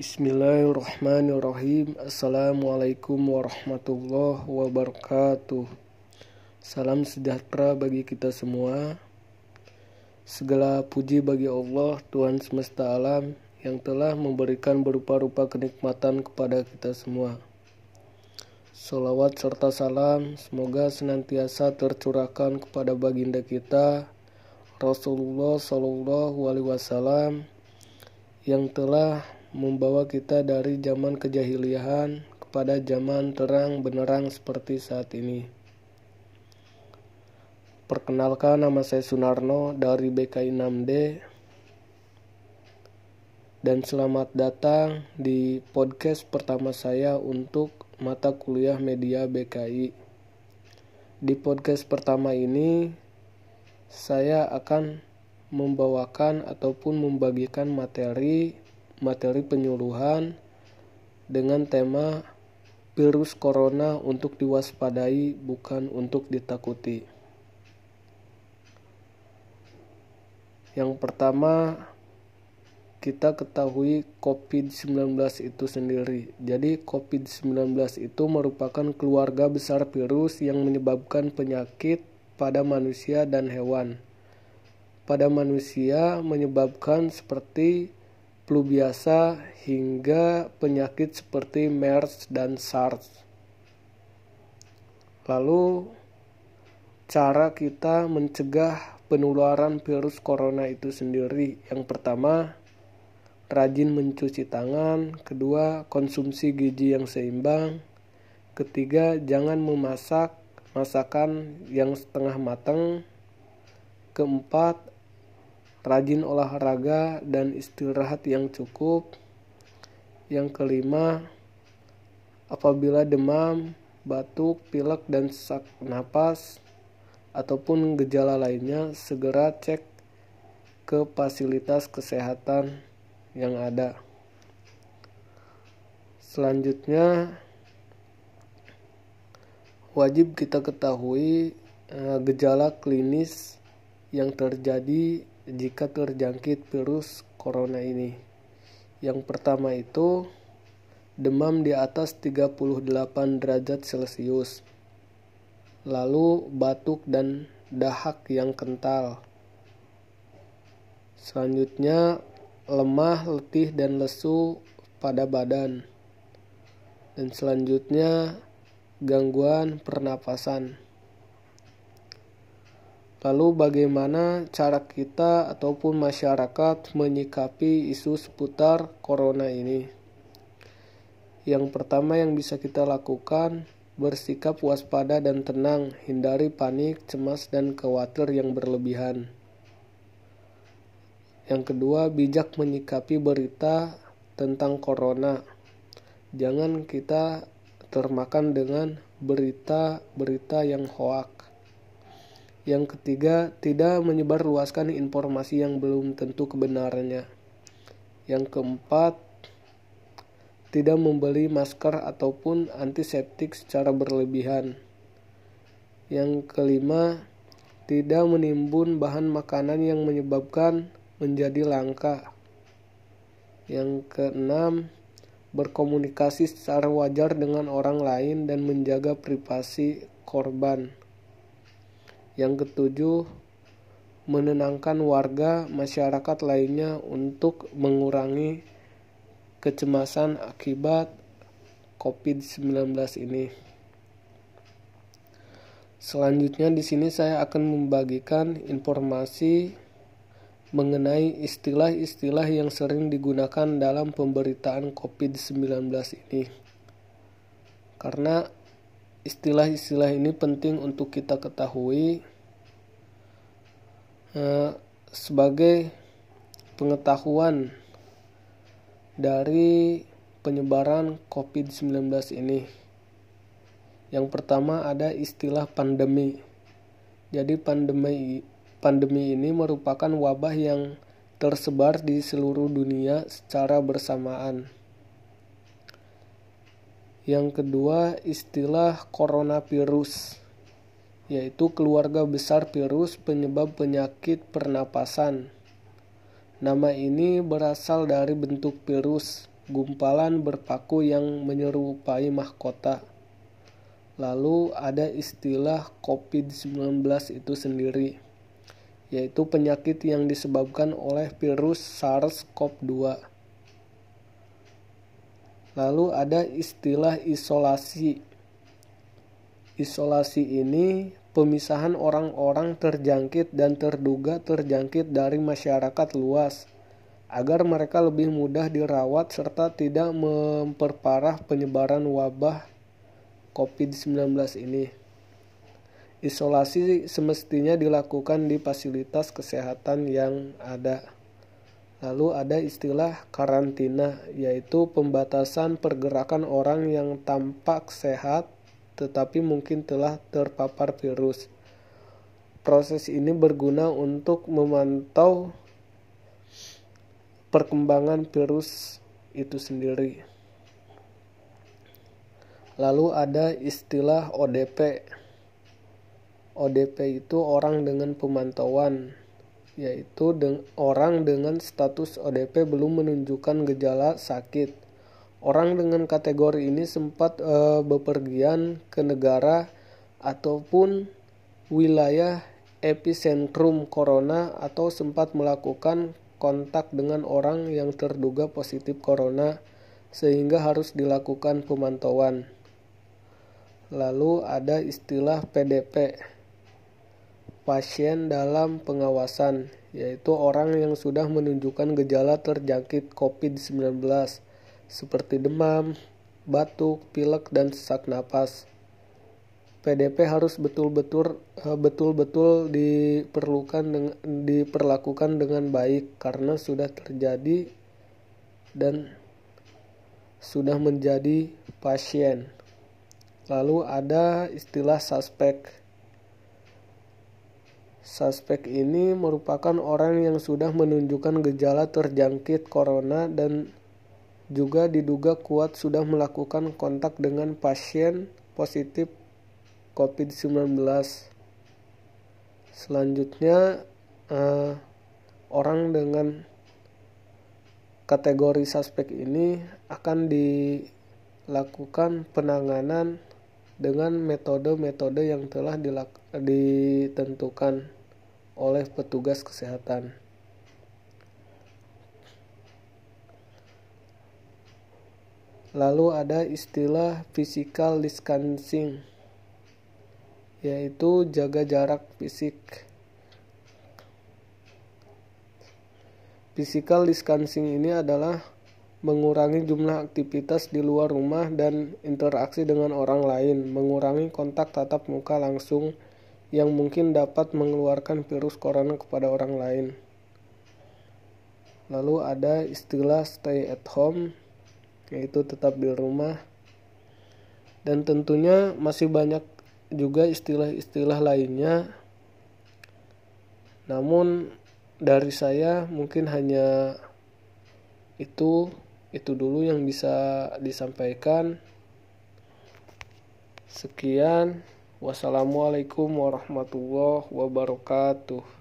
Bismillahirrahmanirrahim. Assalamualaikum warahmatullahi wabarakatuh. Salam sejahtera bagi kita semua. Segala puji bagi Allah Tuhan semesta alam Yang telah memberikan berupa-rupa kenikmatan kepada kita semua. Salawat serta salam Semoga senantiasa tercurahkan kepada baginda kita Rasulullah Sallallahu Alaihi Wasallam yang telah membawa kita dari zaman kejahiliahan kepada zaman terang benerang seperti saat ini. Perkenalkan nama saya Sunarno dari BKI 6D dan selamat datang di podcast pertama saya untuk mata kuliah media BKI. Di podcast pertama ini saya akan membawakan ataupun membagikan materi materi penyuluhan dengan tema virus corona untuk diwaspadai bukan untuk ditakuti. Yang pertama kita ketahui COVID-19 itu sendiri. Jadi COVID-19 itu merupakan keluarga besar virus yang menyebabkan penyakit pada manusia dan hewan. Pada manusia menyebabkan seperti flu biasa hingga penyakit seperti MERS dan SARS. Lalu cara kita mencegah penularan virus corona itu sendiri. Yang pertama, rajin mencuci tangan, kedua, konsumsi gizi yang seimbang, ketiga, jangan memasak masakan yang setengah matang, keempat, rajin olahraga dan istirahat yang cukup. Yang kelima, apabila demam, batuk, pilek, dan sesak napas ataupun gejala lainnya, segera cek ke fasilitas kesehatan yang ada. Selanjutnya, wajib kita ketahui eh, gejala klinis yang terjadi jika terjangkit virus corona ini. Yang pertama itu demam di atas 38 derajat Celcius. Lalu batuk dan dahak yang kental. Selanjutnya lemah, letih dan lesu pada badan. Dan selanjutnya gangguan pernapasan. Lalu bagaimana cara kita ataupun masyarakat menyikapi isu seputar corona ini? Yang pertama yang bisa kita lakukan bersikap waspada dan tenang, hindari panik, cemas dan khawatir yang berlebihan. Yang kedua, bijak menyikapi berita tentang corona. Jangan kita termakan dengan berita-berita yang hoak yang ketiga, tidak menyebarluaskan informasi yang belum tentu kebenarannya. Yang keempat, tidak membeli masker ataupun antiseptik secara berlebihan. Yang kelima, tidak menimbun bahan makanan yang menyebabkan menjadi langka. Yang keenam, berkomunikasi secara wajar dengan orang lain dan menjaga privasi korban. Yang ketujuh, menenangkan warga masyarakat lainnya untuk mengurangi kecemasan akibat COVID-19 ini. Selanjutnya di sini saya akan membagikan informasi mengenai istilah-istilah yang sering digunakan dalam pemberitaan COVID-19 ini. Karena istilah-istilah ini penting untuk kita ketahui eh, sebagai pengetahuan dari penyebaran COVID-19 ini. Yang pertama ada istilah pandemi. Jadi pandemi pandemi ini merupakan wabah yang tersebar di seluruh dunia secara bersamaan. Yang kedua, istilah coronavirus, yaitu keluarga besar virus penyebab penyakit pernapasan. Nama ini berasal dari bentuk virus, gumpalan berpaku yang menyerupai mahkota. Lalu ada istilah COVID-19 itu sendiri, yaitu penyakit yang disebabkan oleh virus SARS-CoV-2. Lalu ada istilah isolasi. Isolasi ini pemisahan orang-orang terjangkit dan terduga terjangkit dari masyarakat luas agar mereka lebih mudah dirawat serta tidak memperparah penyebaran wabah COVID-19 ini. Isolasi semestinya dilakukan di fasilitas kesehatan yang ada. Lalu ada istilah karantina, yaitu pembatasan pergerakan orang yang tampak sehat tetapi mungkin telah terpapar virus. Proses ini berguna untuk memantau perkembangan virus itu sendiri. Lalu ada istilah ODP. ODP itu orang dengan pemantauan, yaitu orang dengan status ODP belum menunjukkan gejala sakit. Orang dengan kategori ini sempat e, bepergian ke negara ataupun wilayah epicentrum corona atau sempat melakukan kontak dengan orang yang terduga positif corona sehingga harus dilakukan pemantauan. Lalu ada istilah PDP, pasien dalam pengawasan, yaitu orang yang sudah menunjukkan gejala terjangkit COVID-19 seperti demam, batuk, pilek, dan sesak napas. PDP harus betul-betul eh, betul-betul diperlukan dengan, diperlakukan dengan baik karena sudah terjadi dan sudah menjadi pasien. Lalu ada istilah suspek. Suspek ini merupakan orang yang sudah menunjukkan gejala terjangkit corona dan juga diduga kuat sudah melakukan kontak dengan pasien positif COVID-19. Selanjutnya, eh, orang dengan kategori suspek ini akan dilakukan penanganan dengan metode-metode yang telah ditentukan oleh petugas kesehatan. Lalu ada istilah physical distancing, yaitu jaga jarak fisik. Physical distancing ini adalah mengurangi jumlah aktivitas di luar rumah dan interaksi dengan orang lain, mengurangi kontak tatap muka langsung yang mungkin dapat mengeluarkan virus corona kepada orang lain. Lalu ada istilah stay at home, yaitu tetap di rumah. Dan tentunya masih banyak juga istilah-istilah lainnya. Namun dari saya mungkin hanya itu itu dulu yang bisa disampaikan sekian wassalamualaikum warahmatullahi wabarakatuh